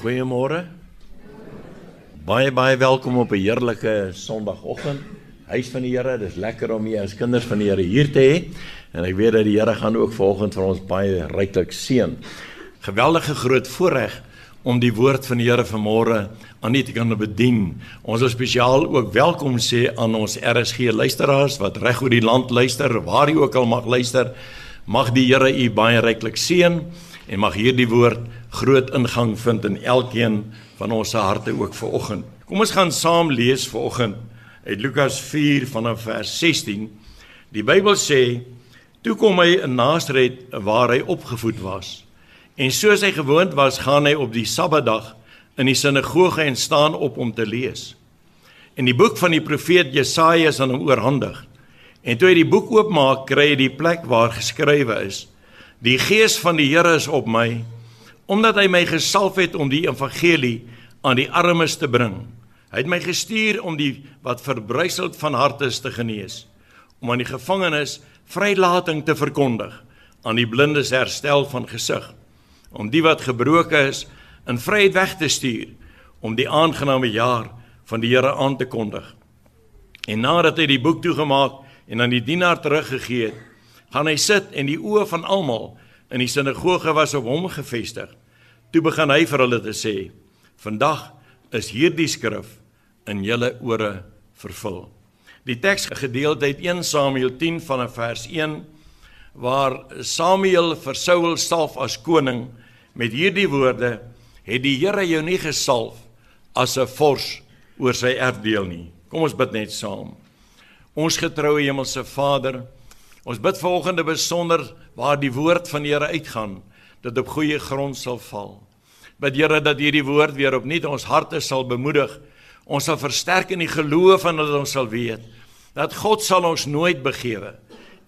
Goeiemôre. Baie baie welkom op 'n heerlike Sondagoggend. Huis van die Here, dis lekker om hier as kinders van die Here hier te hê. En ek weet dat die Here gaan ook vanoggend vir ons baie ryklik seën. Geweldige groot voorreg om die woord van die Here vanmôre aan u te kan bedien. Ons wil spesiaal ook welkom sê aan ons RSG luisteraars wat reg oor die land luister, waar u ook al mag luister. Mag die Here u baie ryklik seën en mag hierdie woord groot ingang vind in elkeen van ons harte ook vir oggend. Kom ons gaan saam lees vir oggend uit Lukas 4 vanaf vers 16. Die Bybel sê: "Toe kom hy in Nasaret waar hy opgevoed was. En soos hy gewoond was, gaan hy op die Sabbatdag in die sinagoge en staan op om te lees. En die boek van die profeet Jesaja is aan hom oorhandig. En toe hy die boek oopmaak, kry hy die plek waar geskrywe is: Die Gees van die Here is op my, omdat hy my gesalf het om die evangelie aan die armes te bring. Hy het my gestuur om die wat verbryseld van harte is te genees, om aan die gevangenes vrylating te verkondig, aan die blindes herstel van gesig, om die wat gebroken is in vryheid weg te stuur, om die aangename jaar van die Here aan te kondig. En nadat hy die boek toegemaak en aan die dienaar teruggegee het, gaan hy sit en die oë van almal in die sinagoge was op hom gefestig. Toe begin hy vir hulle te sê: "Vandag is hierdie skrif in julle ore vervul." Die teksgedeelte uit 1 Samuel 10 vanaf vers 1 waar Samuel vir Saul salf as koning met hierdie woorde: "Het die Here jou nie gesalf as 'n vors oor sy erfdeel nie?" Kom ons bid net saam. Ons getroue hemelse Vader, Ons bid volgende besonder waar die woord van die Here uitgaan, dat op goeie grond sal val. Bid Here dat hierdie woord weer opnuut ons harte sal bemoedig. Ons sal versterk in die geloof en dat ons sal weet dat God sal ons nooit begewe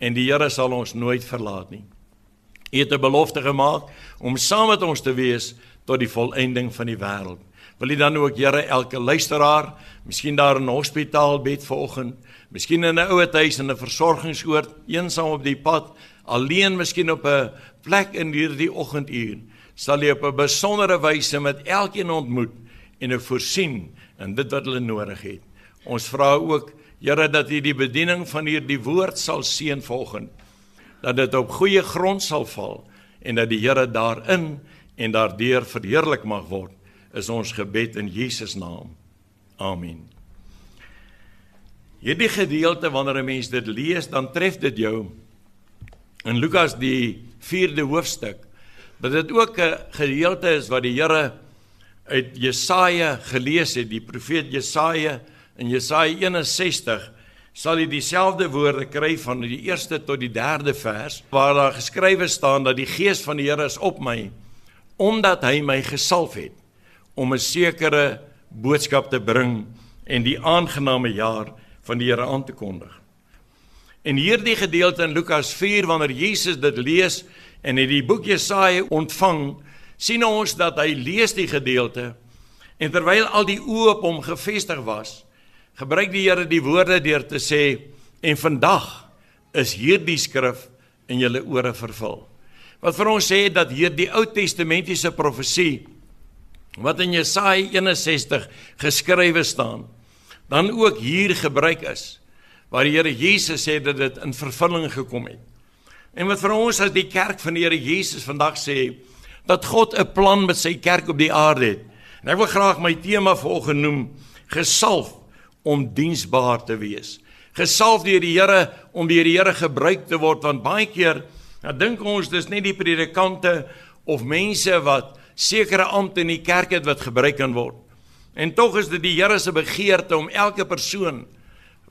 en die Here sal ons nooit verlaat nie. U het 'n belofte gemaak om saam met ons te wees tot die volëinding van die wêreld. Wil U dan ook Here elke luisteraar, miskien daar in 'n hospitaalbed vanoggend, miskien in 'n ouer huis in 'n versorgingsoord, eensaam op die pad, alleen miskien op 'n plek in hierdie oggenduur, sal U op 'n besondere wyse met elkeen ontmoet en 'n voorsien in dit wat hulle nodig het. Ons vra ook Here dat U die bediening van hierdie woord sal seën vanoggend, dat dit op goeie grond sal val en dat die Here daarin en daardeur verheerlik mag word is ons gebed in Jesus naam. Amen. Hierdie gedeelte wanneer 'n mens dit lees, dan tref dit jou in Lukas die 4de hoofstuk. Dat dit ook 'n gedeelte is wat die Here uit Jesaja gelees het, die profeet Jesaja in Jesaja 61 sal jy dieselfde woorde kry van die eerste tot die derde vers waar daar geskrywe staan dat die gees van die Here is op my omdat hy my gesalf het om 'n sekere boodskap te bring en die aangename jaar van die Here aan te kondig. En hierdie gedeelte in Lukas 4 wanneer Jesus dit lees en hy die boek Jesaja ontvang, sien ons dat hy lees die gedeelte en terwyl al die oë op hom gefestig was, gebruik die Here die woorde deur te sê en vandag is hierdie skrif in julle ore vervul. Wat vir ons sê dat hierdie Ou Testamentiese profesie wat in Jesaja 61 geskrywe staan, dan ook hier gebruik is waar die Here Jesus sê dat dit in vervulling gekom het. En wat vir ons as die kerk van die Here Jesus vandag sê dat God 'n plan met sy kerk op die aarde het. En ek wil graag my tema volgens noem gesalf om diensbaar te wees. Gesalf deur die Here om deur die Here gebruik te word want baie keer dan dink ons dis net die predikante of mense wat sekere ampte in die kerk het wat gebruik kan word. En tog is dit die Here se begeerte om elke persoon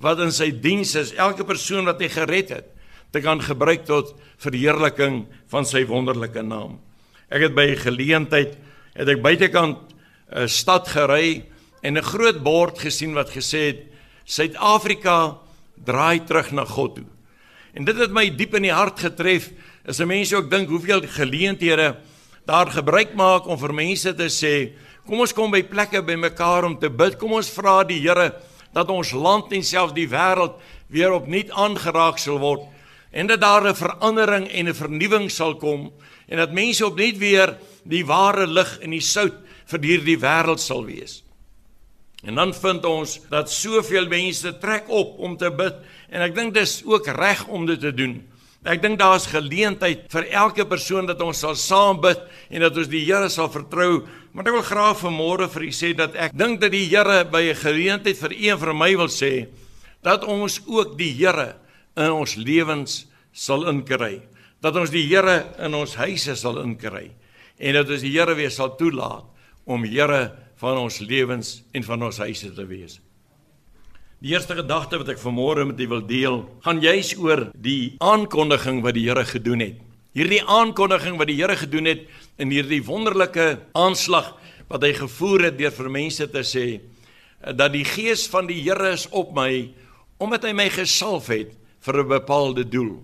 wat in sy diens is, elke persoon wat hy gered het, te kan gebruik tot verheerliking van sy wonderlike naam. Ek het by 'n geleentheid het ek buitekant 'n stad gery en 'n groot bord gesien wat gesê het Suid-Afrika draai terug na God toe. En dit het my diep in die hart getref. As 'n mens ook dink hoeveel geleenthede daar gebruik maak om vir mense te sê, kom ons kom by plekke bymekaar om te bid. Kom ons vra die Here dat ons land en selfs die wêreld weer opnuut aangeraak sal word en dat daar 'n verandering en 'n vernuwing sal kom en dat mense opnuut weer die ware lig en die sout vir hierdie wêreld sal wees. En dan vind ons dat soveel mense trek op om te bid en ek dink dis ook reg om dit te doen. Ek dink daar's geleentheid vir elke persoon dat ons sal saam bid en dat ons die Here sal vertrou. Maar ek wil graag vanmôre vir u sê dat ek dink dat die Here by 'n geleentheid vir een vir my wil sê dat ons ook die Here in ons lewens sal inkry. Dat ons die Here in ons huise sal inkry en dat ons die Here weer sal toelaat om Here van ons lewens en van ons huise te wees. Die eerste gedagte wat ek vanmôre met u wil deel, gaan juis oor die aankondiging wat die Here gedoen het. Hierdie aankondiging wat die Here gedoen het in hierdie wonderlike aanslag wat hy gevoer het deur vir mense te sê dat die gees van die Here is op my omdat hy my gesalf het vir 'n bepaalde doel.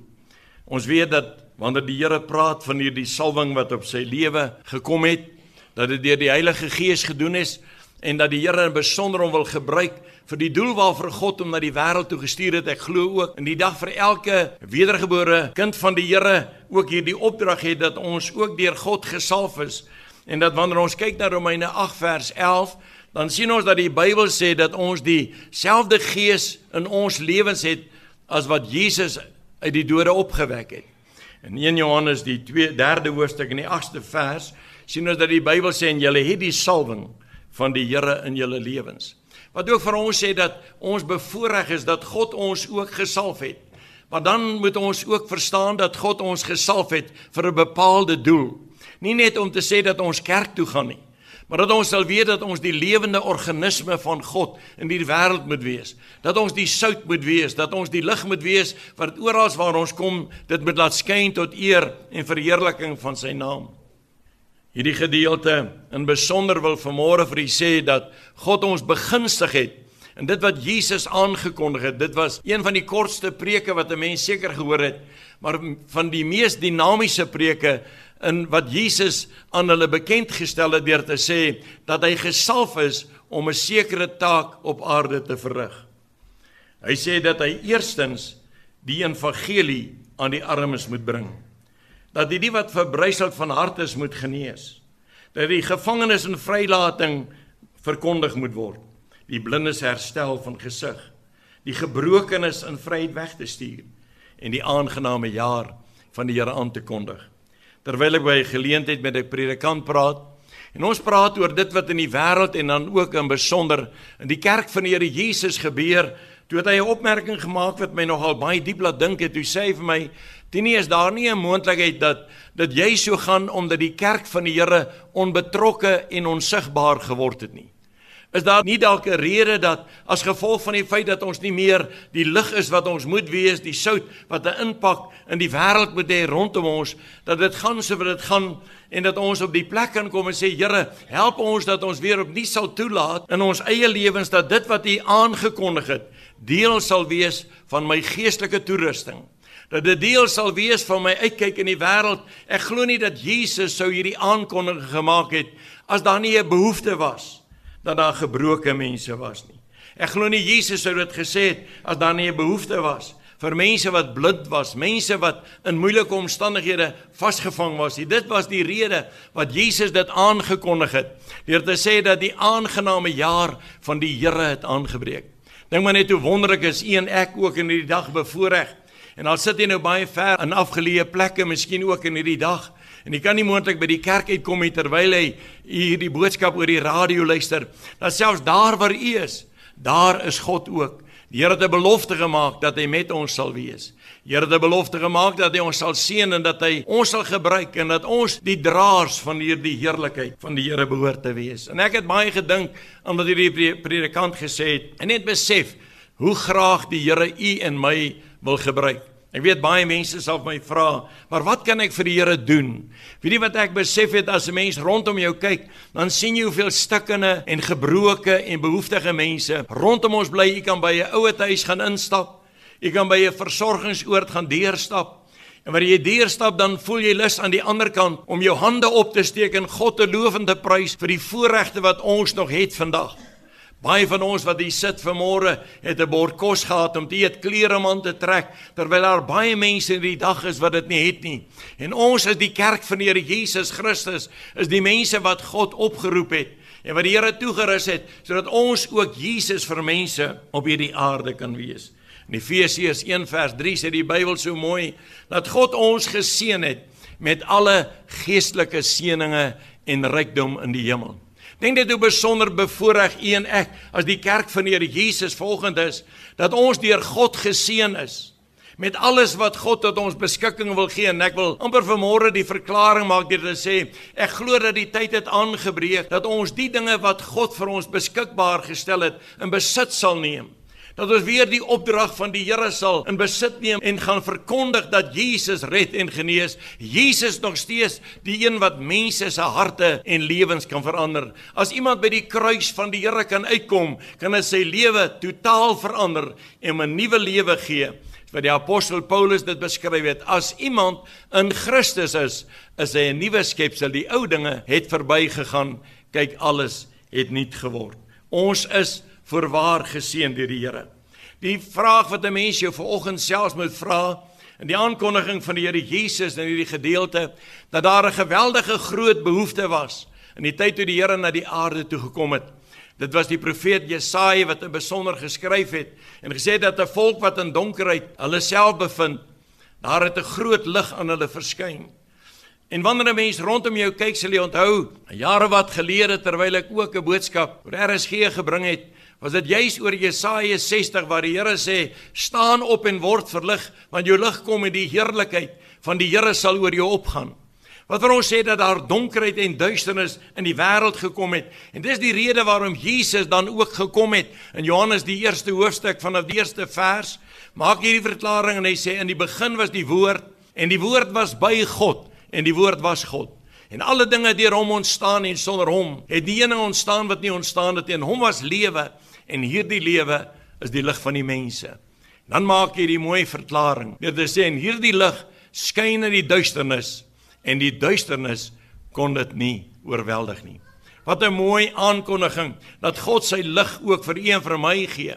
Ons weet dat wanneer die Here praat van hierdie salwing wat op sy lewe gekom het, dat dit deur die Heilige Gees gedoen is en dat die Here in besonder hom wil gebruik vir die doel waarvoor God hom na die wêreld toe gestuur het. Ek glo ook in die dag vir elke wedergebore kind van die Here ook hierdie opdrag het dat ons ook deur God gesalf is en dat wanneer ons kyk na Romeine 8 vers 11 dan sien ons dat die Bybel sê dat ons dieselfde gees in ons lewens het as wat Jesus uit die dode opgewek het. In 1 Johannes die 2 derde hoofstuk in die 8ste vers sien ons dat die Bybel sê en julle het die salwing van die Here in julle lewens. Wat ook vir ons sê dat ons bevoorreg is dat God ons ook gesalf het. Maar dan moet ons ook verstaan dat God ons gesalf het vir 'n bepaalde doel. Nie net om te sê dat ons kerk toe gaan nie, maar dat ons sal weet dat ons die lewende organisme van God in die wêreld moet wees. Dat ons die sout moet wees, dat ons die lig moet wees wat oral waar ons kom, dit moet laat skyn tot eer en verheerliking van sy naam. Hierdie gedeelte in besonder wil vanmôre vir u sê dat God ons begunstig het. En dit wat Jesus aangekondig het, dit was een van die kortste preke wat 'n mens seker gehoor het, maar van die mees dinamiese preke in wat Jesus aan hulle bekend gestel het deur te sê dat hy gesalf is om 'n sekere taak op aarde te verrig. Hy sê dat hy eerstens die evangelie aan die armes moet bring dat die die wat verbryseld van hart is moet genees. Dat die gevangenes in vrylating verkondig moet word. Die blindes herstel van gesig. Die gebrokenes in vryheid weg te stuur en die aangename jaar van die Here aan te kondig. Terwyl ek by geleentheid met 'n predikant praat en ons praat oor dit wat in die wêreld en dan ook in besonder in die kerk van die Here Jesus gebeur, toe het hy 'n opmerking gemaak wat my nogal baie diep laat dink het. Hy sê vir my Tienie is daar nie 'n moontlikheid dat dat jy so gaan omdat die kerk van die Here onbetrokke en onsigbaar geword het nie. Is daar nie dalk 'n rede dat as gevolg van die feit dat ons nie meer die lig is wat ons moet wees, die sout wat 'n impak in die wêreld moet hê rondom ons, dat dit gaan so wat dit gaan en dat ons op die plek kan kom en sê Here, help ons dat ons weer op nie sal toelaat in ons eie lewens dat dit wat U aangekondig het, deel sal wees van my geestelike toerusting dat dit deel sal wees van my uitkyk in die wêreld. Ek glo nie dat Jesus sou hierdie aankondiging gemaak het as daar nie 'n behoefte was dat daar gebroke mense was nie. Ek glo nie Jesus sou dit gesê het as daar nie 'n behoefte was vir mense wat blind was, mense wat in moeilike omstandighede vasgevang was. Dit was die rede wat Jesus dit aangekondig het deur te sê dat die aangename jaar van die Here het aangebreek. Dink maar net hoe wonderlik is een ek ook in hierdie dag bevoorreg En al sit jy nou baie ver in afgeleë plekke, miskien ook in hierdie dag, en jy kan nie moontlik by die kerk uitkom nie terwyl hy hierdie boodskap oor die radio luister. Dan selfs daar waar u is, daar is God ook. Die Here het 'n belofte gemaak dat hy met ons sal wees. Die Here het 'n belofte gemaak dat hy ons sal seën en dat hy ons sal gebruik en dat ons die draers van hierdie heerlikheid van die Here behoort te wees. En ek het baie gedink aan wat hierdie predikant gesê het en net besef hoe graag die Here u en my wil gebruik. Ek weet baie mense sal my vra, maar wat kan ek vir die Here doen? Weet jy wat ek besef het as 'n mens rondom jou kyk, dan sien jy hoeveel stikkende en gebroke en behoeftige mense rondom ons bly. Jy kan by 'n ouete huis gaan instap. Jy kan by 'n versorgingsoord gaan deurstap. En wanneer jy deurstap, dan voel jy lus aan die ander kant om jou hande op te steek en God te loof en te prys vir die voorregte wat ons nog het vandag. Baie van ons wat hier sit vanmôre het 'n bord kos gehad om te eet, klere om aan te trek, terwyl daar baie mense in die dag is wat dit nie het nie. En ons is die kerk van die Here Jesus Christus, is die mense wat God opgeroep het en wat die Here toegerus het sodat ons ook Jesus vir mense op hierdie aarde kan wees. In Efesiërs 1 vers 3 sê die Bybel so mooi dat God ons geseën het met alle geestelike seënings en rykdom in die hemel. Dink dit hoe besonder bevoorreg u en ek as die kerk van die Here Jesus volgend is dat ons deur God geseën is met alles wat God tot ons beskikking wil gee. En ek wil amper vanmôre die verklaring maak deur te sê ek glo dat die tyd het aangebreek dat ons die dinge wat God vir ons beskikbaar gestel het in besit sal neem dat ons weer die opdrag van die Here sal in besit neem en gaan verkondig dat Jesus red en genees. Jesus nog steeds die een wat mense se harte en lewens kan verander. As iemand by die kruis van die Here kan uitkom, kan hy sy lewe totaal verander en 'n nuwe lewe gee. Wat die apostel Paulus dit beskryf het, as iemand in Christus is, is hy 'n nuwe skepsel. Die ou dinge het verbygegaan. Kyk, alles het nuut geword. Ons is voorwaar geseën deur die Here. Die vraag wat 'n mens jou vanoggend selfs moet vra in die aankondiging van die Here Jesus in hierdie gedeelte dat daar 'n geweldige groot behoefte was in die tyd toe die Here na die aarde toe gekom het. Dit was die profeet Jesaja wat in besonder geskryf het en gesê het dat 'n volk wat in donkerheid hulle self bevind, daar het 'n groot lig aan hulle verskyn. En wanneer 'n mens rondom jou kyk, sal jy onthou, jare wat gelede terwyl ek ook 'n boodskap oor RSG gebring het, was dit juis oor Jesaja 60 waar die Here sê staan op en word verlig want jou lig kom en die heerlikheid van die Here sal oor jou opgaan. Wat vir ons sê dat daar donkerheid en duisternis in die wêreld gekom het en dis die rede waarom Jesus dan ook gekom het. In Johannes die eerste hoofstuk vanaf die eerste vers maak hierdie verklaring en hy sê in die begin was die woord en die woord was by God en die woord was God. En alle dinge deur hom ontstaan en sonder hom het nie een ontstaan wat nie ontstaan het nie. En hom was lewe en hierdie lewe is die lig van die mense. Dan maak hy die mooi verklaring. Dit sê en hierdie lig skyn in die duisternis en die duisternis kon dit nie oorweldig nie. Wat 'n mooi aankondiging dat God sy lig ook vir een vir my gee.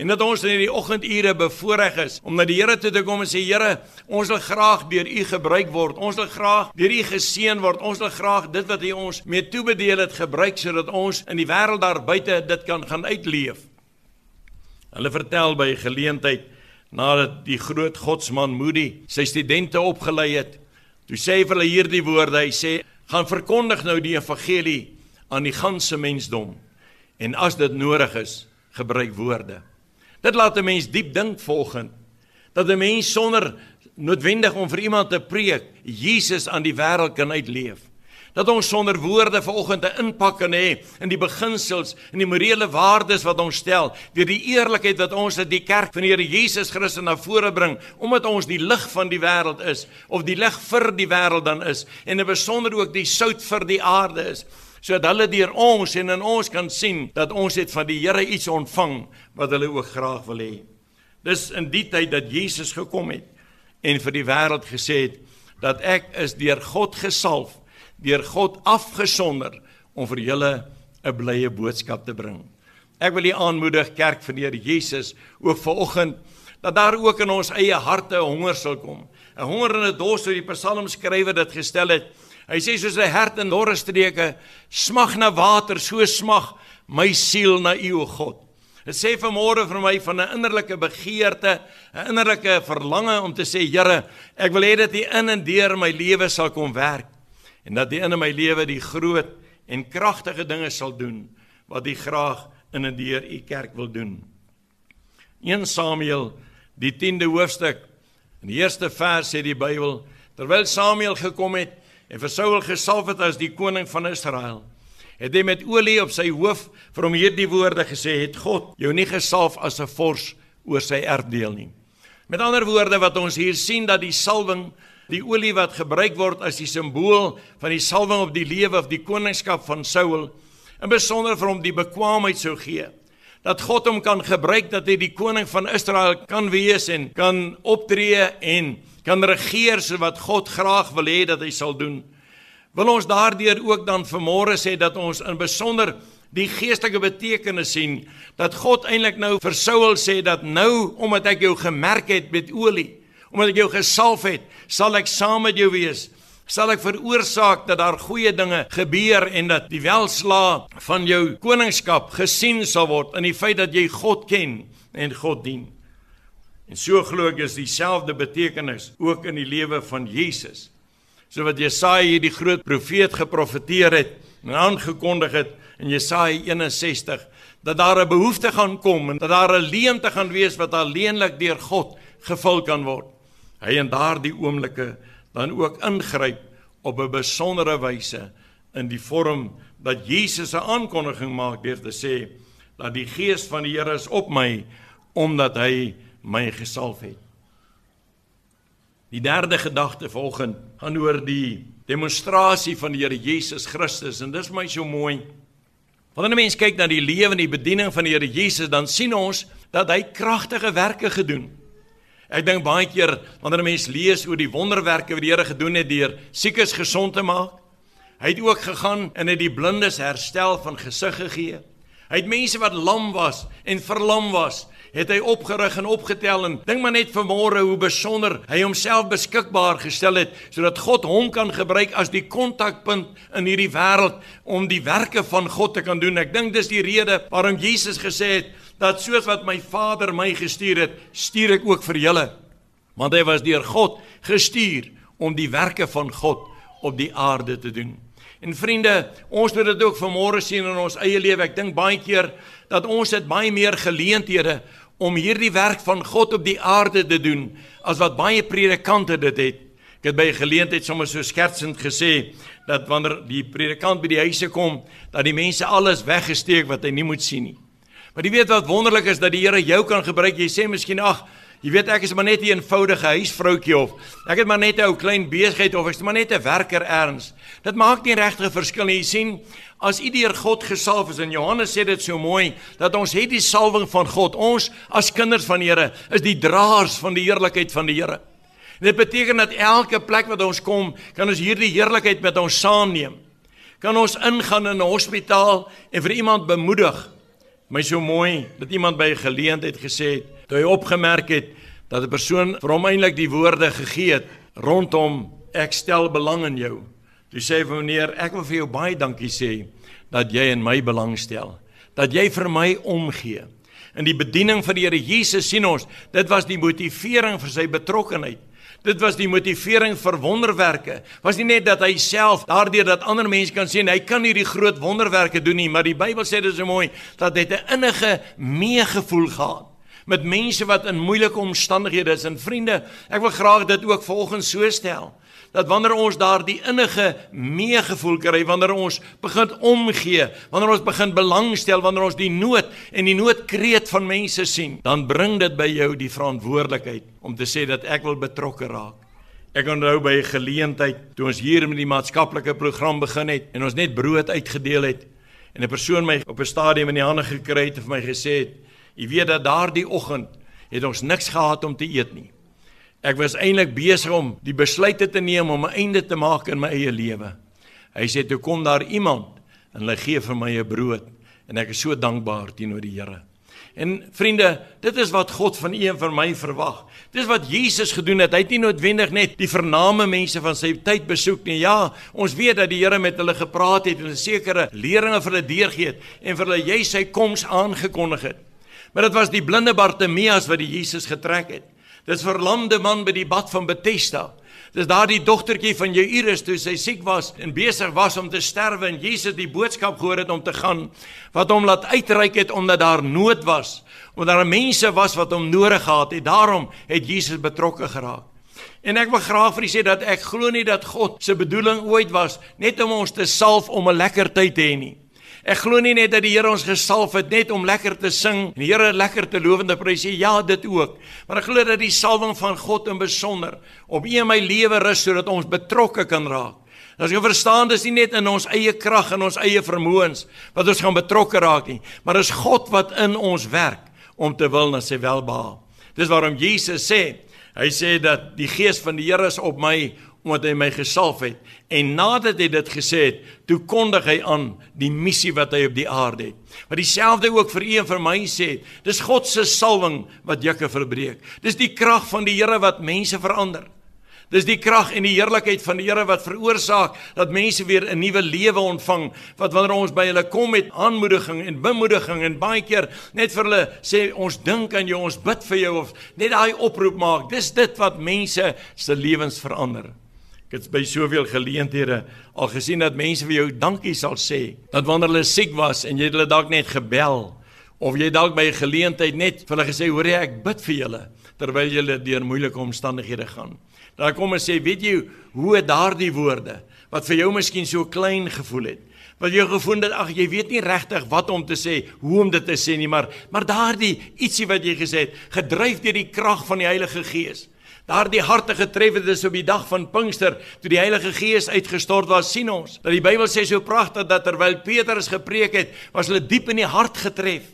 En dat ons in hierdie oggendure bevoorreg is om na die Here toe te kom en sê Here, ons wil graag deur U gebruik word. Ons wil graag deur U geseën word. Ons wil graag dit wat U ons mee toebedeel het gebruik sodat ons in die wêreld daar buite dit kan gaan uitleef. Hulle vertel by geleentheid nadat die groot godsman Moody sy studente opgelei het, toe sê hy vir hulle hierdie woorde. Hy sê: "Gaan verkondig nou die evangelie aan die ganse mensdom en as dit nodig is, gebruik woorde." Dit laat 'n mens diep dink volgens dat 'n mens sonder noodwendig om vir iemand te preek Jesus aan die wêreld kan uitleef. Dat ons sonder woorde vanoggend 'n impak kan hê in die beginsels en die morele waardes wat ons stel, deur die eerlikheid wat ons uit die kerk van die Here Jesus Christus na vore bring, omdat ons die lig van die wêreld is of die lig vir die wêreld dan is en 'n besonder ook die sout vir die aarde is sodat hulle deur ons en in ons kan sien dat ons het van die Here iets ontvang wat hulle ook graag wil hê. Dis in die tyd dat Jesus gekom het en vir die wêreld gesê het dat ek is deur God gesalf, deur God afgesonder om vir julle 'n blye boodskap te bring. Ek wil u aanmoedig kerk van die Here Jesus ook vanoggend dat daar ook in ons eie harte honger sal kom. 'n Honger en 'n dors soos die psalmskrywer dit gestel het Hy sê soos 'n hert in dorre streke smag na water, so smag my siel na U o God. Dit sê vanmôre vir my van 'n innerlike begeerte, 'n innerlike verlange om te sê Here, ek wil hê dat U in en deur my lewe sal kom werk en dat U in my lewe die groot en kragtige dinge sal doen wat U graag in en deur U kerk wil doen. 1 Samuel die 10de hoofstuk in die eerste vers sê die Bybel terwyl Samuel gekom het en vir Saul gesalf het as die koning van Israel. Het hy met olie op sy hoof vir hom hierdie woorde gesê: "Het God jou nie gesalf as 'n vors oor sy erfdeel nie?" Met ander woorde wat ons hier sien dat die salwing, die olie wat gebruik word as die simbool van die salwing op die lewe of die koningskap van Saul, in besonder vir hom die bekwaamheid sou gee dat God hom kan gebruik dat hy die koning van Israel kan wees en kan optree en kan regeer so wat God graag wil hê dat hy sal doen. Wil ons daardeur ook dan vanmôre sê dat ons in besonder die geestelike betekenis sien dat God eintlik nou vir Saul sê dat nou omdat ek jou gemerk het met olie, omdat ek jou gesalf het, sal ek saam met jou wees. Sal ek veroorsaak dat daar goeie dinge gebeur en dat die welslaa van jou koningskap gesien sal word in die feit dat jy God ken en God dien. En so glo ek is dieselfde betekenis ook in die lewe van Jesus. So wat Jesaja hierdie groot profeet geprofeteer het en aangekondig het in Jesaja 61 dat daar 'n behoefte gaan kom en dat daar 'n leemte gaan wees wat alleenlik deur God gevul kan word. Hy in daardie oomblikke dan ook ingryp op 'n besondere wyse in die vorm dat Jesus 'n aankondiging maak deur te sê dat die gees van die Here is op my omdat hy my gesalf het. Die derde gedagte volgens gaan oor die demonstrasie van die Here Jesus Christus en dis my so mooi. Wanneer 'n mens kyk na die lewe en die bediening van die Here Jesus, dan sien ons dat hy kragtige werke gedoen. Ek dink baie keer wanneer 'n mens lees oor die wonderwerke wat die Here gedoen het deur siekes gesond te maak, hy het ook gegaan en het die blindes herstel van gesig gegee. Hy het mense wat lam was en verlam was, het hy opgerig en opgetel en dink maar net vanmôre hoe besonder hy homself beskikbaar gestel het sodat God hom kan gebruik as die kontakpunt in hierdie wêreld om die werke van God te kan doen. Ek dink dis die rede waarom Jesus gesê het dat soos wat my Vader my gestuur het, stuur ek ook vir julle. Want hy was deur God gestuur om die werke van God op die aarde te doen. En vriende, ons moet dit ook vanmôre sien in ons eie lewe. Ek dink baie keer dat ons het baie meer geleenthede om hierdie werk van God op die aarde te doen as wat baie predikante dit het. Ek het by 'n geleentheid sommer so skertsend gesê dat wanneer die predikant by die huise kom, dat die mense alles weggesteek wat hy nie moet sien nie. Maar jy weet wat wonderlik is dat die Here jou kan gebruik. Jy sê miskien ag, jy weet ek is maar net 'n eenvoudige huisvroutjie of ek het maar net 'n ou klein besigheid of ek's maar net 'n werker erns. Dit maak nie regtig 'n verskil nie. Jy sien, As u deur God gesalf is en Johannes sê dit so mooi dat ons het die salwing van God. Ons as kinders van die Here is die draers van die heerlikheid van die Here. Dit beteken dat elke plek wat ons kom, kan ons hierdie heerlikheid met ons saamneem. Kan ons ingaan in 'n hospitaal en vir iemand bemoedig. My so mooi dat iemand by 'n geleentheid gesê het, toe hy opgemerk het dat 'n persoon vir hom eintlik die woorde gegee het rondom ek stel belang in jou. Toe sê hy vir meneer, ek wil vir jou baie dankie sê dat jy in my belang stel, dat jy vir my omgee. In die bediening van die Here Jesus sien ons, dit was die motivering vir sy betrokkeheid. Dit was die motivering vir wonderwerke. Was nie net dat hy self daardeur dat ander mense kan sien hy kan hierdie groot wonderwerke doen nie, maar die Bybel sê dit so mooi dat hy 'n innige meegevoel gehad met mense wat in moeilike omstandighede is en vriende, ek wil graag dit ook volgens so stel dat wanneer ons daardie innige meegevoel kry, wanneer ons begin omgee, wanneer ons begin belangstel, wanneer ons die nood en die noodkreet van mense sien, dan bring dit by jou die verantwoordelikheid om te sê dat ek wil betrokke raak. Ek onthou by 'n geleentheid toe ons hier met die maatskaplike program begin het en ons net brood uitgedeel het en 'n persoon my op 'n stadium in die hande gekry het en vir my gesê het: "Jy weet dat daardie oggend het ons niks gehad om te eet nie." Ek was eintlik besig om die besluit te neem om 'n einde te maak in my eie lewe. Hy sê toe kom daar iemand en hy gee vir my 'n brood en ek is so dankbaar teenoor die Here. En vriende, dit is wat God van u en van my verwag. Dis wat Jesus gedoen het. Hy het nie noodwendig net die vername mense van sy tyd besoek nie. Ja, ons weet dat die Here met hulle gepraat het en 'n sekere leringe vir hulle deurgee het en vir hulle jy sy koms aangekondig het. Maar dit was die blinde Bartimeus wat die Jesus getrek het. Dis verlamde man by die bad van Bethesda. Dis daardie dogtertjie van Jairus toe sy siek was en besig was om te sterwe en Jesus die boodskap gehoor het om te gaan wat hom laat uitreik het omdat daar nood was. Omdat daar mense was wat hom nodig gehad het. Daarom het Jesus betrokke geraak. En ek wil graag vir u sê dat ek glo nie dat God se bedoeling ooit was net om ons te salf om 'n lekker tyd te hê nie. Ek glo nie net dat die Here ons gesalf het net om lekker te sing en die Here lekker te loof en te prys. Ja, dit ook. Maar ek glo dat die salwing van God in besonder op u en my lewe rus sodat ons betrokke kan raak. As jy verstaan, dis nie net in ons eie krag en ons eie vermoëns wat ons gaan betrokke raak nie, maar dis God wat in ons werk om te wil na sy welbehaag. Dis waarom Jesus sê, hy sê dat die gees van die Here is op my omdat hy my gesalf het. En nadat hy dit gesê het, toe kondig hy aan die missie wat hy op die aarde het. Wat dieselfde ook vir u en vir my sê, dis God se salwing wat jukke verbreek. Dis die krag van die Here wat mense verander. Dis die krag en die heerlikheid van die Here wat veroorsaak dat mense weer 'n nuwe lewe ontvang. Wat wanneer ons by hulle kom met aanmoediging en bemoediging en baie keer net vir hulle sê ons dink aan jou, ons bid vir jou of net daai oproep maak. Dis dit wat mense se lewens verander. Ek het by soveel geleenthede al gesien dat mense vir jou dankie sal sê. Dat wanneer hulle siek was en jy het hulle dalk net gebel of jy dalk by 'n geleentheid net vir hulle gesê hoor jy ek bid vir julle terwyl julle deur moeilike omstandighede gaan. Dan kom en sê, weet jy hoe daardie woorde wat vir jou miskien so klein gevoel het, wat jy gevoel het ag jy weet nie regtig wat om te sê, hoe om dit te sê nie, maar maar daardie ietsie wat jy gesê het, gedryf deur die krag van die Heilige Gees. Daardie harte getref het is op die dag van Pinkster toe die Heilige Gees uitgestort was, sien ons. Dat die Bybel sê so pragtig dat terwyl Petrus gepreek het, was hulle diep in die hart getref.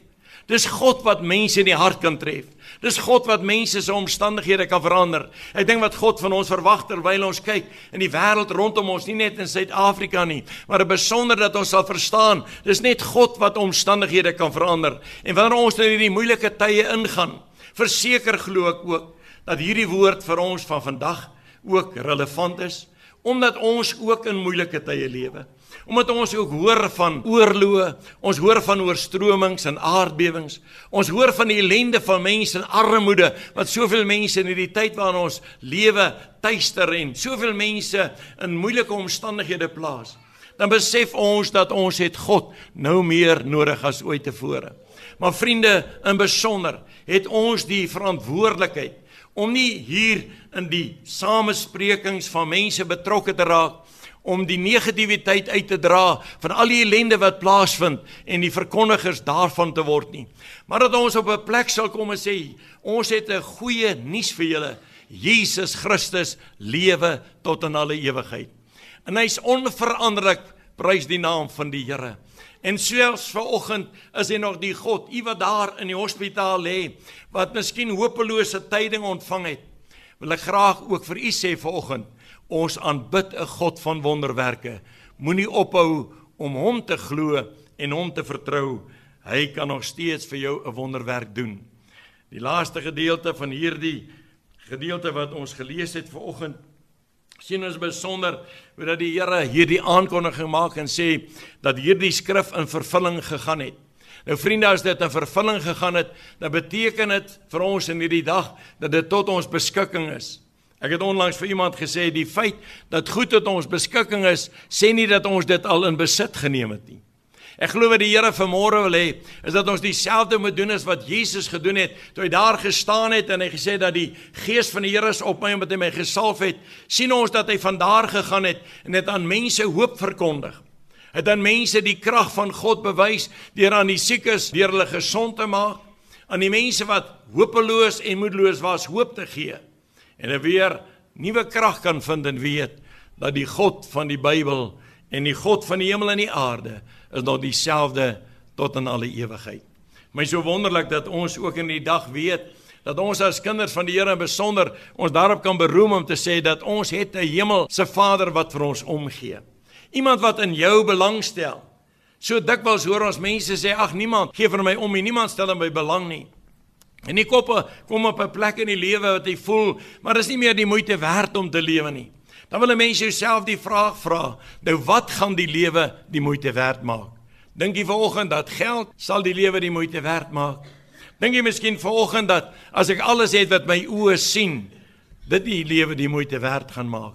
Dis God wat mense in die hart kan tref. Dis God wat mense se omstandighede kan verander. Ek dink wat God van ons verwag terwyl ons kyk in die wêreld rondom ons, nie net in Suid-Afrika nie, maar besonder dat ons sal verstaan, dis net God wat omstandighede kan verander. En wanneer ons in hierdie moeilike tye ingaan, verseker glo ek ook dat hierdie woord vir ons van vandag ook relevant is omdat ons ook in moeilike tye lewe omdat ons ook hoor van oorloë, ons hoor van oorstromings en aardbewings. Ons hoor van die ellende van mense en armoede wat soveel mense in hierdie tyd waarin ons lewe tuister en soveel mense in moeilike omstandighede plaas. Dan besef ons dat ons het God nou meer nodig as ooit tevore. Maar vriende, in besonder het ons die verantwoordelikheid om nie hier in die samesprekings van mense betrokke te raak om die negativiteit uit te dra van al die ellende wat plaasvind en die verkondigers daarvan te word nie. Maar dat ons op 'n plek sal kom en sê, ons het 'n goeie nuus vir julle. Jesus Christus lewe tot in alle ewigheid. En hy's onveranderlik, prys die naam van die Here. En selfs vanoggend is hy nog die God, u wat daar in die hospitaal lê, wat miskien hopelose tyding ontvang het. Wil ek graag ook vir u sê vanoggend, Ons aanbid 'n God van wonderwerke. Moenie ophou om hom te glo en hom te vertrou. Hy kan nog steeds vir jou 'n wonderwerk doen. Die laaste gedeelte van hierdie gedeelte wat ons gelees het vanoggend sien ons besonder hoe dat die Here hierdie aankondiging maak en sê dat hierdie skrif in vervulling gegaan het. Nou vriende, as dit in vervulling gegaan het, dan beteken dit vir ons in hierdie dag dat dit tot ons beskikking is. Ek het onlangs vir iemand gesê die feit dat goed tot ons beskikking is, sê nie dat ons dit al in besit geneem het nie. Ek glo wat die Here vanmôre wil hê, is dat ons dieselfde moet doen as wat Jesus gedoen het toe hy daar gestaan het en hy gesê dat die gees van die Here is op my omdat hy my gesalf het. sien ons dat hy van daar gegaan het en dit aan mense hoop verkondig. Het aan mense die krag van God bewys deur aan die siekes deur hulle gesond te maak, aan die mense wat hopeloos en moedeloos was, hoop te gee en 'n weer nuwe krag kan vind en weet dat die God van die Bybel en die God van die hemel en die aarde is nog dieselfde tot in alle ewigheid. My so wonderlik dat ons ook in die dag weet dat ons as kinders van die Here besonder ons daarop kan beroem om te sê dat ons het 'n hemelse Vader wat vir ons omgee. Iemand wat in jou belangstel. So dikwels hoor ons mense sê ag niemand gee vir my om nie, niemand stel in my belang nie. En die koppe kom op 'n plek in die lewe wat jy voel, maar dis nie meer die moeite werd om te lewe nie. Dan wil 'n mens jouself die vraag vra, nou wat gaan die lewe die moeite werd maak? Dink jy vanoggend dat geld sal die lewe die moeite werd maak? Dink jy miskien vanoggend dat as ek alles het wat my oë sien, dit die lewe die moeite werd gaan maak?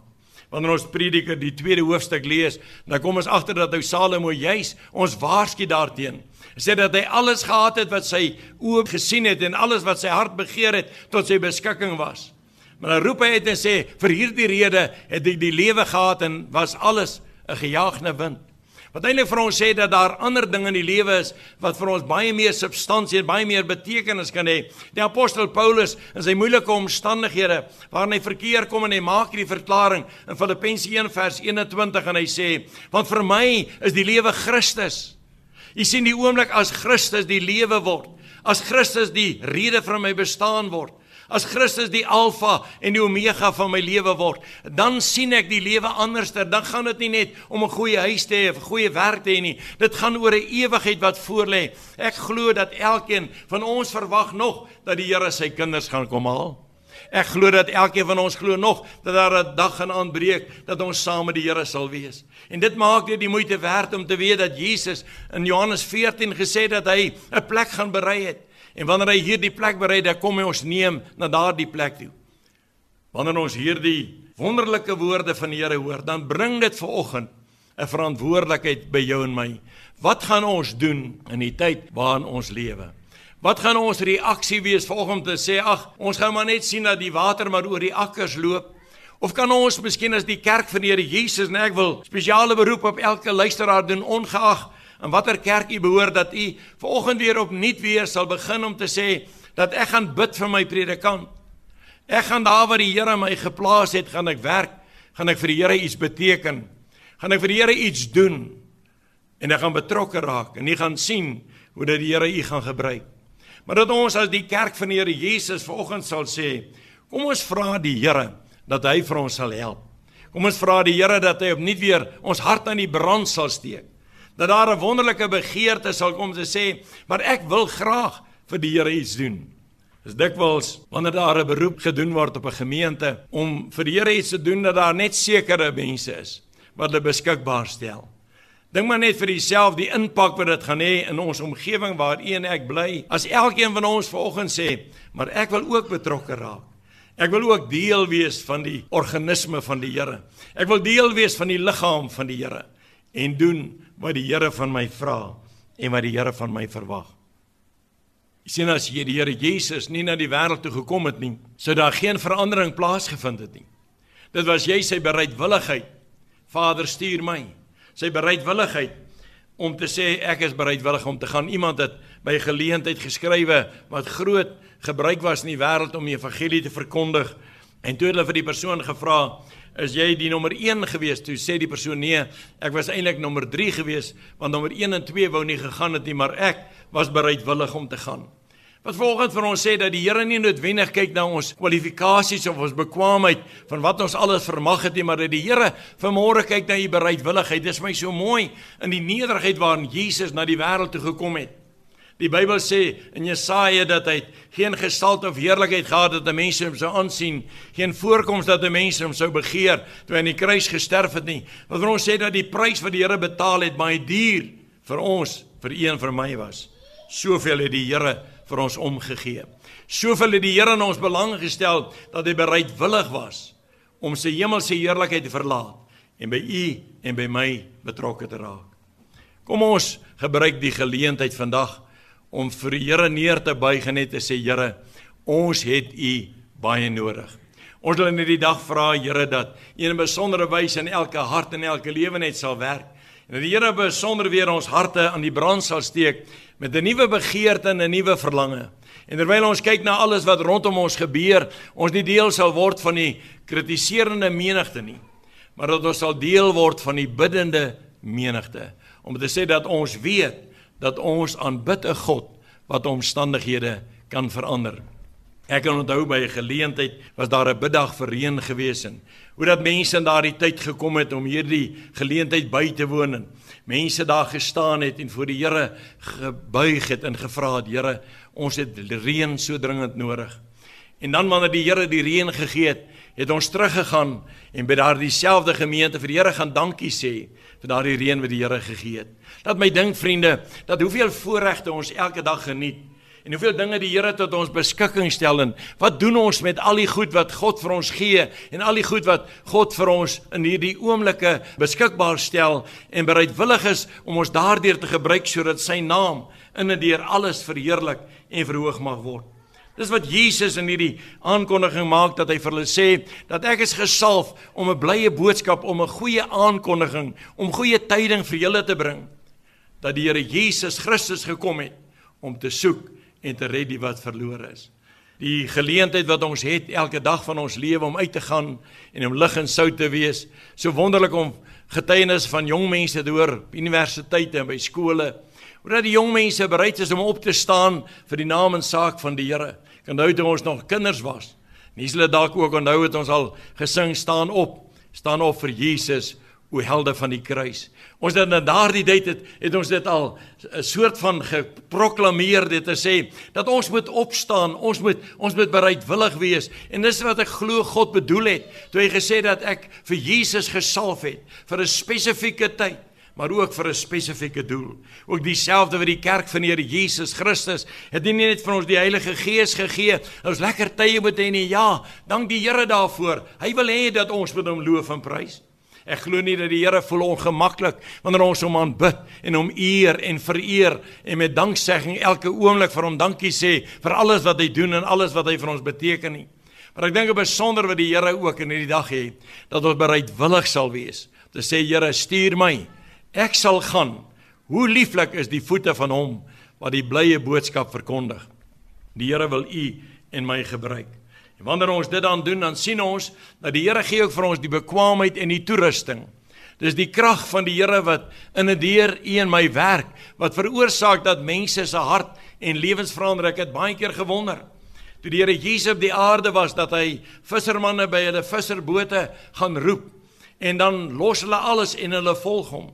Wanneer ons Prediker die tweede hoofstuk lees, dan kom ons agter dat ou Salomo juis ons waarsku daarteenoor sê dat hy alles gehad het wat sy oë gesien het en alles wat sy hart begeer het tot sy beskikking was. Maar dan roep hy uit en sê vir hierdie rede het hy die lewe gehad en was alles 'n gejaagde wind. Wat eintlik vir ons sê dat daar ander dinge in die lewe is wat vir ons baie meer substansie en baie meer betekenis kan hê. Die apostel Paulus in sy moeilike omstandighede waarin hy verkeer kom en hy maak hierdie verklaring in Filippense 1 vers 21 en hy sê want vir my is die lewe Christus Jy sien die oomblik as Christus die lewe word, as Christus die rede vir my bestaan word, as Christus die alfa en die omega van my lewe word, dan sien ek die lewe anderster. Dan gaan dit nie net om 'n goeie huis te hê of 'n goeie werk te hê nie. Dit gaan oor 'n ewigheid wat voorlê. Ek glo dat elkeen van ons verwag nog dat die Here sy kinders gaan kom haal. Ek glo dat elkeen van ons glo nog dat daar 'n dag gaan aanbreek dat ons saam met die Here sal wees. En dit maak dit die moeite werd om te weet dat Jesus in Johannes 14 gesê het dat hy 'n plek gaan berei het. En wanneer hy hierdie plek berei, dan kom hy ons neem na daardie plek toe. Wanneer ons hierdie wonderlike woorde van die Here hoor, dan bring dit ver oggend 'n verantwoordelikheid by jou en my. Wat gaan ons doen in die tyd waarin ons lewe? Wat gaan ons reaksie wees volgens te sê ag ons gaan maar net sien dat die water maar oor die akkers loop of kan ons miskien as die kerk van die Here Jesus en ek wil spesiale beroep op elke luisteraar doen ongeag in watter kerk u behoort dat u vanoggend weer opnuut weer sal begin om te sê dat ek gaan bid vir my predikant ek gaan daar waar die Here my geplaas het gaan ek werk gaan ek vir die Here iets beteken gaan ek vir die Here iets doen en ek gaan betrokke raak en jy gaan sien hoe dat die Here u gaan gebruik Maar dat ons as die kerk van die Here Jesus vanoggend sal sê, kom ons vra die Here dat hy vir ons sal help. Kom ons vra die Here dat hy opnuut weer ons hart aan die brand sal steek. Dat daar 'n wonderlike begeerte sal kom te sê, maar ek wil graag vir die Here iets doen. Dis dikwels wanneer daar 'n beroep gedoen word op 'n gemeente om vir die Here iets te doen dat daar net sekere mense is wat hulle beskikbaar stel. Dink maar net vir jouself die impak wat dit gaan hê in ons omgewing waar u en ek bly. As elkeen van ons vanoggend sê, maar ek wil ook betrokke raak. Ek wil ook deel wees van die organisme van die Here. Ek wil deel wees van die liggaam van die Here en doen wat die Here van my vra en wat die Here van my verwag. Jy sien as jy die Here Jesus nie na die wêreld toe gekom het nie, sou daar geen verandering plaasgevind het nie. Dit was jy sy bereidwilligheid. Vader stuur my sy bereidwilligheid om te sê ek is bereidwillig om te gaan. Iemand het by geleentheid geskrywe wat groot gebruik was in die wêreld om die evangelie te verkondig. En toe hulle vir die persoon gevra, "Is jy die nommer 1 gewees?" Toe sê die persoon, "Nee, ek was eintlik nommer 3 gewees, want nommer 1 en 2 wou nie gegaan het nie, maar ek was bereidwillig om te gaan." Wat volgens vir ons sê dat die Here nie noodwendig kyk na ons kwalifikasies of ons bekwaamheid van wat ons alles vermag het nie, maar dat die Here vanmôre kyk na u bereidwilligheid. Dis my so mooi in die nederigheid waarin Jesus na die wêreld toe gekom het. Die Bybel sê in Jesaja dat hy geen gestalte of heerlikheid gehad het dat mense hom sou aansien, geen voorkoms dat mense hom sou begeer toe hy aan die kruis gesterf het nie. Wat ons sê dat die prys wat die Here betaal het baie duur vir ons, vir een vir my was. Soveel het die Here vir ons omgegee. Soveel het die Here in ons belang gestel dat hy bereidwillig was om sy hemelse heerlikheid te verlaat en by u en by my betrokke te raak. Kom ons gebruik die geleentheid vandag om vir die Here neer te buig en net te sê Here, ons het u baie nodig. Ons wil in hierdie dag vra Here dat U in 'n besondere wyse in elke hart en elke lewe net sal werk. En dat die Here besonder weer ons harte aan die brand sal steek met 'n nuwe begeerte en 'n nuwe verlange. En terwyl ons kyk na alles wat rondom ons gebeur, ons nie deel sal word van die kritiserende menigte nie, maar dat ons sal deel word van die biddende menigte om te sê dat ons weet dat ons aanbid 'n God wat omstandighede kan verander. Ek kan onthou by 'n geleentheid was daar 'n biddag vir reën gewees en hoe dat mense in daardie tyd gekom het om hierdie geleentheid by te woon en mense daar gestaan het en voor die Here gebuig het en gevra het Here ons het reën so dringend nodig. En dan wanneer die Here die reën gegee het, het ons teruggegaan en by daardie selfde gemeente vir die Here gaan dankie sê vir daardie reën wat die Here gegee het. Dat my dink vriende, dat hoeveel voorregte ons elke dag geniet en hoeveel dinge die Here tot ons beskikking stel en wat doen ons met al die goed wat God vir ons gee en al die goed wat God vir ons in hierdie oomblikke beskikbaar stel en bereidwillig is om ons daardeur te gebruik sodat sy naam in en deur alles verheerlik en verhoog mag word. Dis wat Jesus in hierdie aankondiging maak dat hy vir hulle sê dat ek is gesalf om 'n blye boodskap om 'n goeie aankondiging om goeie tyding vir julle te bring dat die Here Jesus Christus gekom het om te soek en te red die wat verlore is. Die geleentheid wat ons het elke dag van ons lewe om uit te gaan en om lig en sout te wees. So wonderlik om getuienis van jong mense te hoor op universiteite en by skole. Hoe dat die jong mense bereid is om op te staan vir die naam en saak van die Here. Kan onthou toe ons nog kinders was. Nie hulle dalk ook onthou het ons al gesing staan op, staan op vir Jesus o helde van die kruis. Ons het in daardie tyd het, het ons dit al 'n soort van geproklaameer dit te sê dat ons moet opstaan, ons moet ons moet bereidwillig wees. En dis wat ek glo God bedoel het toe hy gesê dat ek vir Jesus gesalf het vir 'n spesifieke tyd maar ook vir 'n spesifieke doel. Ook dieselfde wat die kerk van die Here Jesus Christus het nie net vir ons die Heilige Gees gegee, ons lekker tye moet hê nie. Ja, dank die Here daarvoor. Hy wil hê dat ons met hom loof en prys. Ek glo nie dat die Here voel ongemaklik wanneer ons hom aanbid en hom eer en vereer en met danksegging elke oomblik vir hom dankie sê vir alles wat hy doen en alles wat hy vir ons beteken nie. Maar ek dink op besonder wat die Here ook in hierdie dag het dat ons bereidwillig sal wees om te sê Here stuur my. Ek sal gaan. Hoe lieflik is die voete van hom wat die blye boodskap verkondig. Die Here wil u en my gebruik. En wanneer ons dit dan doen, dan sien ons dat die Here gee ook vir ons die bekwaamheid en die toerusting. Dis die krag van die Here wat in 'n deur u en my werk wat veroorsaak dat mense se hart en lewens verander. Ek het baie keer gewonder toe die Here Jesus op die aarde was dat hy vissermanne by hulle visserbote gaan roep en dan los hulle alles en hulle volg hom.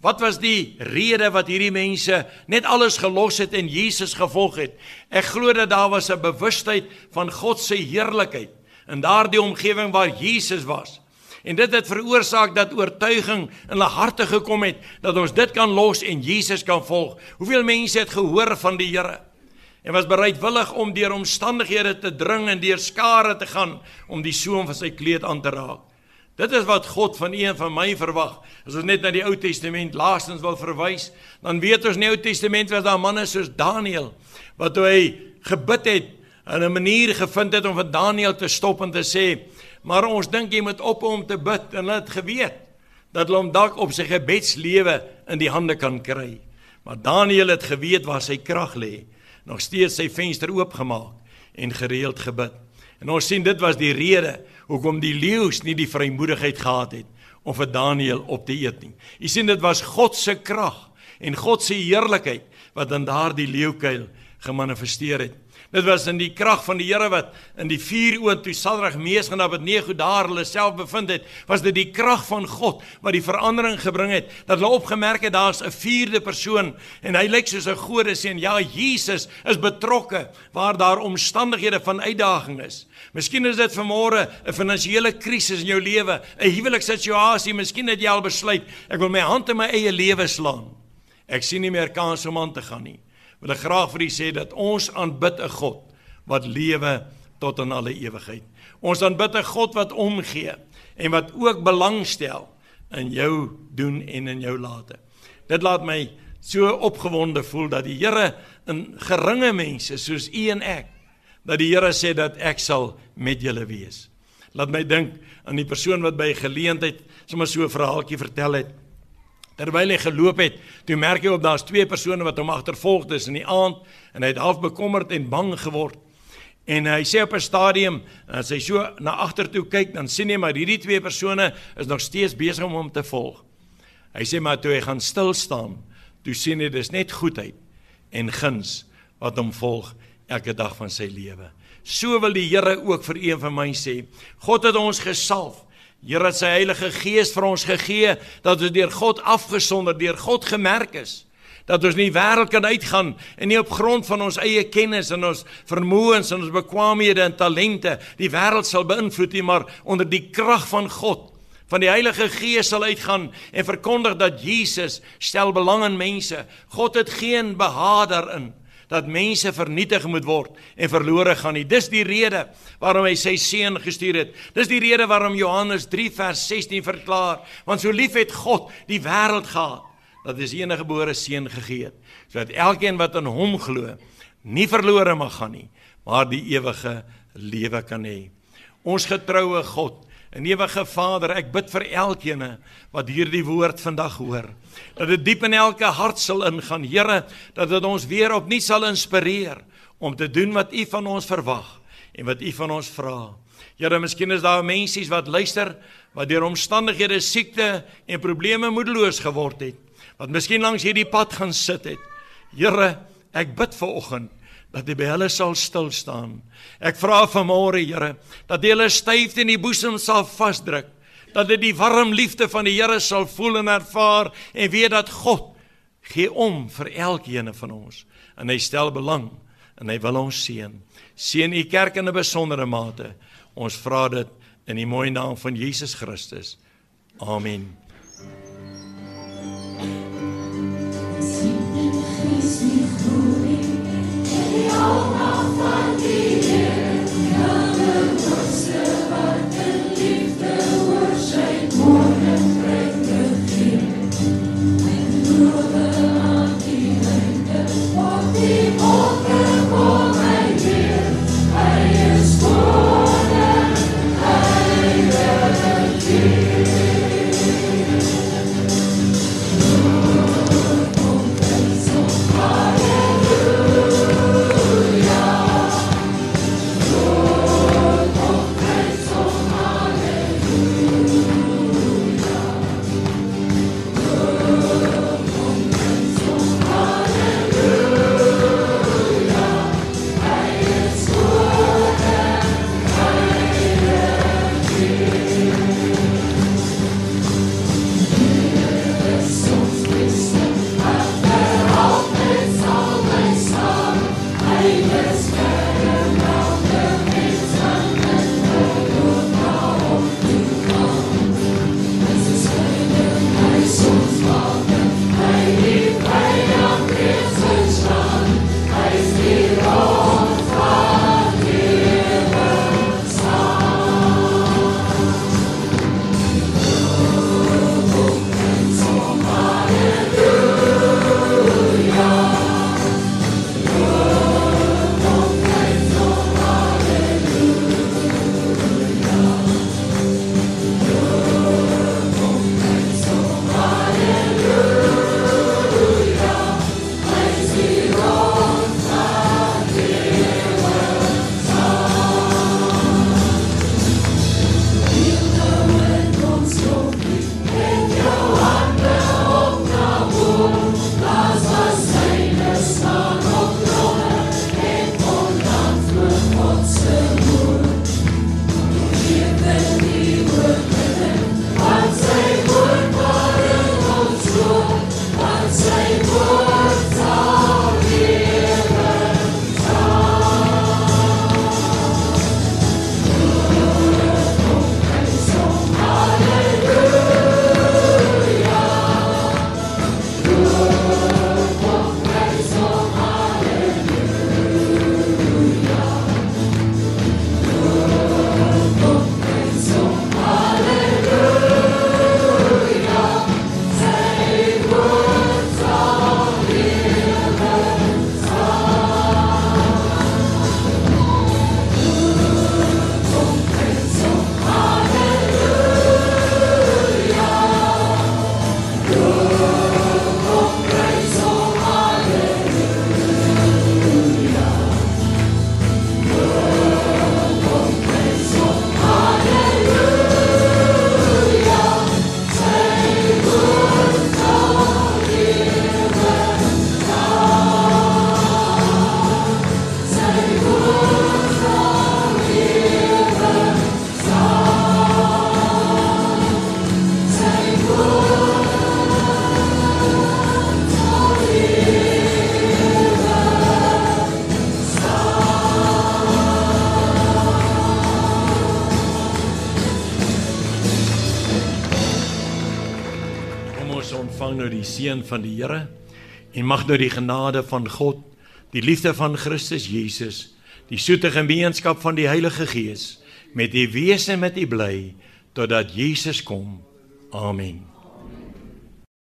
Wat was die rede wat hierdie mense net alles gelos het en Jesus gevolg het? Ek glo dat daar was 'n bewustheid van God se heerlikheid in daardie omgewing waar Jesus was. En dit het veroorsaak dat oortuiging in hulle harte gekom het dat ons dit kan los en Jesus kan volg. Hoeveel mense het gehoor van die Here en was bereidwillig om deur omstandighede te dring en deur skare te gaan om die soem van sy kleed aan te raak? Dit is wat God van een van my verwag. As ons net na die Ou Testament laastens wil verwys, dan weet ons in die Ou Testament was daar manne soos Daniël wat toe hy gebid het en 'n manier gevind het om vir Daniël te stop en te sê, "Maar ons dink jy moet ophou om te bid." En hulle het geweet dat hulle hom dalk op sy gebedslewe in die hande kan kry. Maar Daniël het geweet waar sy krag lê. Nog steeds sy venster oopgemaak en gereeld gebid. En ons sien dit was die rede hoekom die leeu's nie die vrymoedigheid gehad het om vir Daniël op te eet nie. U sien dit was God se krag en God se heerlikheid wat in daardie leeukuil gemanifesteer het. Dit was in die krag van die Here wat in die vuur oond toe Sadrag, Mesach en Abednego daar hulle self bevind het, was dit die krag van God wat die verandering gebring het. Dat hulle opgemerk het daar's 'n vierde persoon en hy lyk soos 'n godeseun. Ja, Jesus is betrokke waar daar omstandighede van uitdaging is. Miskien is dit vanmôre 'n finansiële krisis in jou lewe, 'n huwelikssituasie, miskien het jy al besluit ek wil my hand in my eie lewe slaan. Ek sien nie meer kans om aan te gaan nie wil ek graag vir u sê dat ons aanbid 'n God wat lewe tot in alle ewigheid. Ons aanbid 'n God wat omgee en wat ook belangstel in jou doen en in jou late. Dit laat my so opgewonde voel dat die Here in geringe mense soos u en ek dat die Here sê dat ek sal met julle wees. Laat my dink aan die persoon wat by geleentheid sommer so 'n verhaaltjie vertel het terwyl hy geloop het, toe merk hy op daar's twee persone wat hom agtervolg dis in die aand en hy het half bekommerd en bang geword. En hy sê op 'n stadium, as hy so na agter toe kyk, dan sien hy maar hierdie twee persone is nog steeds besig om hom te volg. Hy sê maar toe hy gaan stil staan, toe sien hy dis net goedheid en guns wat hom volg elke dag van sy lewe. So wil die Here ook vir een van my sê, God het ons gesalf Here het sy Heilige Gees vir ons gegee dat ons deur God afgesonder, deur God gemerk is. Dat ons nie wêreld kan uitgaan en nie op grond van ons eie kennis en ons vermoëns en ons bekwaamhede en talente die wêreld sal beïnvloed nie, maar onder die krag van God van die Heilige Gees sal uitgaan en verkondig dat Jesus stel belang in mense. God het geen behaag daarin dat mense vernietig moet word en verlore gaan nie. Dis die rede waarom hy sy seun gestuur het. Dis die rede waarom Johannes 3 vers 16 verklaar, want so lief het God die wêreld gehad dat hy sy enige gebore seun gegee het, sodat elkeen wat in hom glo, nie verlore mag gaan nie, maar die ewige lewe kan hê. Ons getroue God En ewige Vader, ek bid vir elkeen wat hierdie woord vandag hoor, dat dit diep in elke hart sal ingaan, Here, dat dit ons weer opnuut sal inspireer om te doen wat U van ons verwag en wat U van ons vra. Here, miskien is daar mense wat luister wat deur omstandighede, siekte en probleme moedeloos geword het, wat miskien langs hierdie pad gaan sit het. Here, ek bid vir oggend dat U by hulle sal stil staan. Ek vra vanmôre, Here, dat U hulle styf in die boesem sal vasdruk, dat hulle die warm liefde van die Here sal voel en ervaar en weet dat God gee om vir elkeen van ons en hy stel belang en hy wil ons seën. Seën U kerk in 'n besondere mate. Ons vra dit in die mooi naam van Jesus Christus. Amen. Seën en mag nou die genade van God, die liefde van Christus Jesus, die soete gemeenskap van die Heilige Gees met u wees en met u bly totdat Jesus kom. Amen.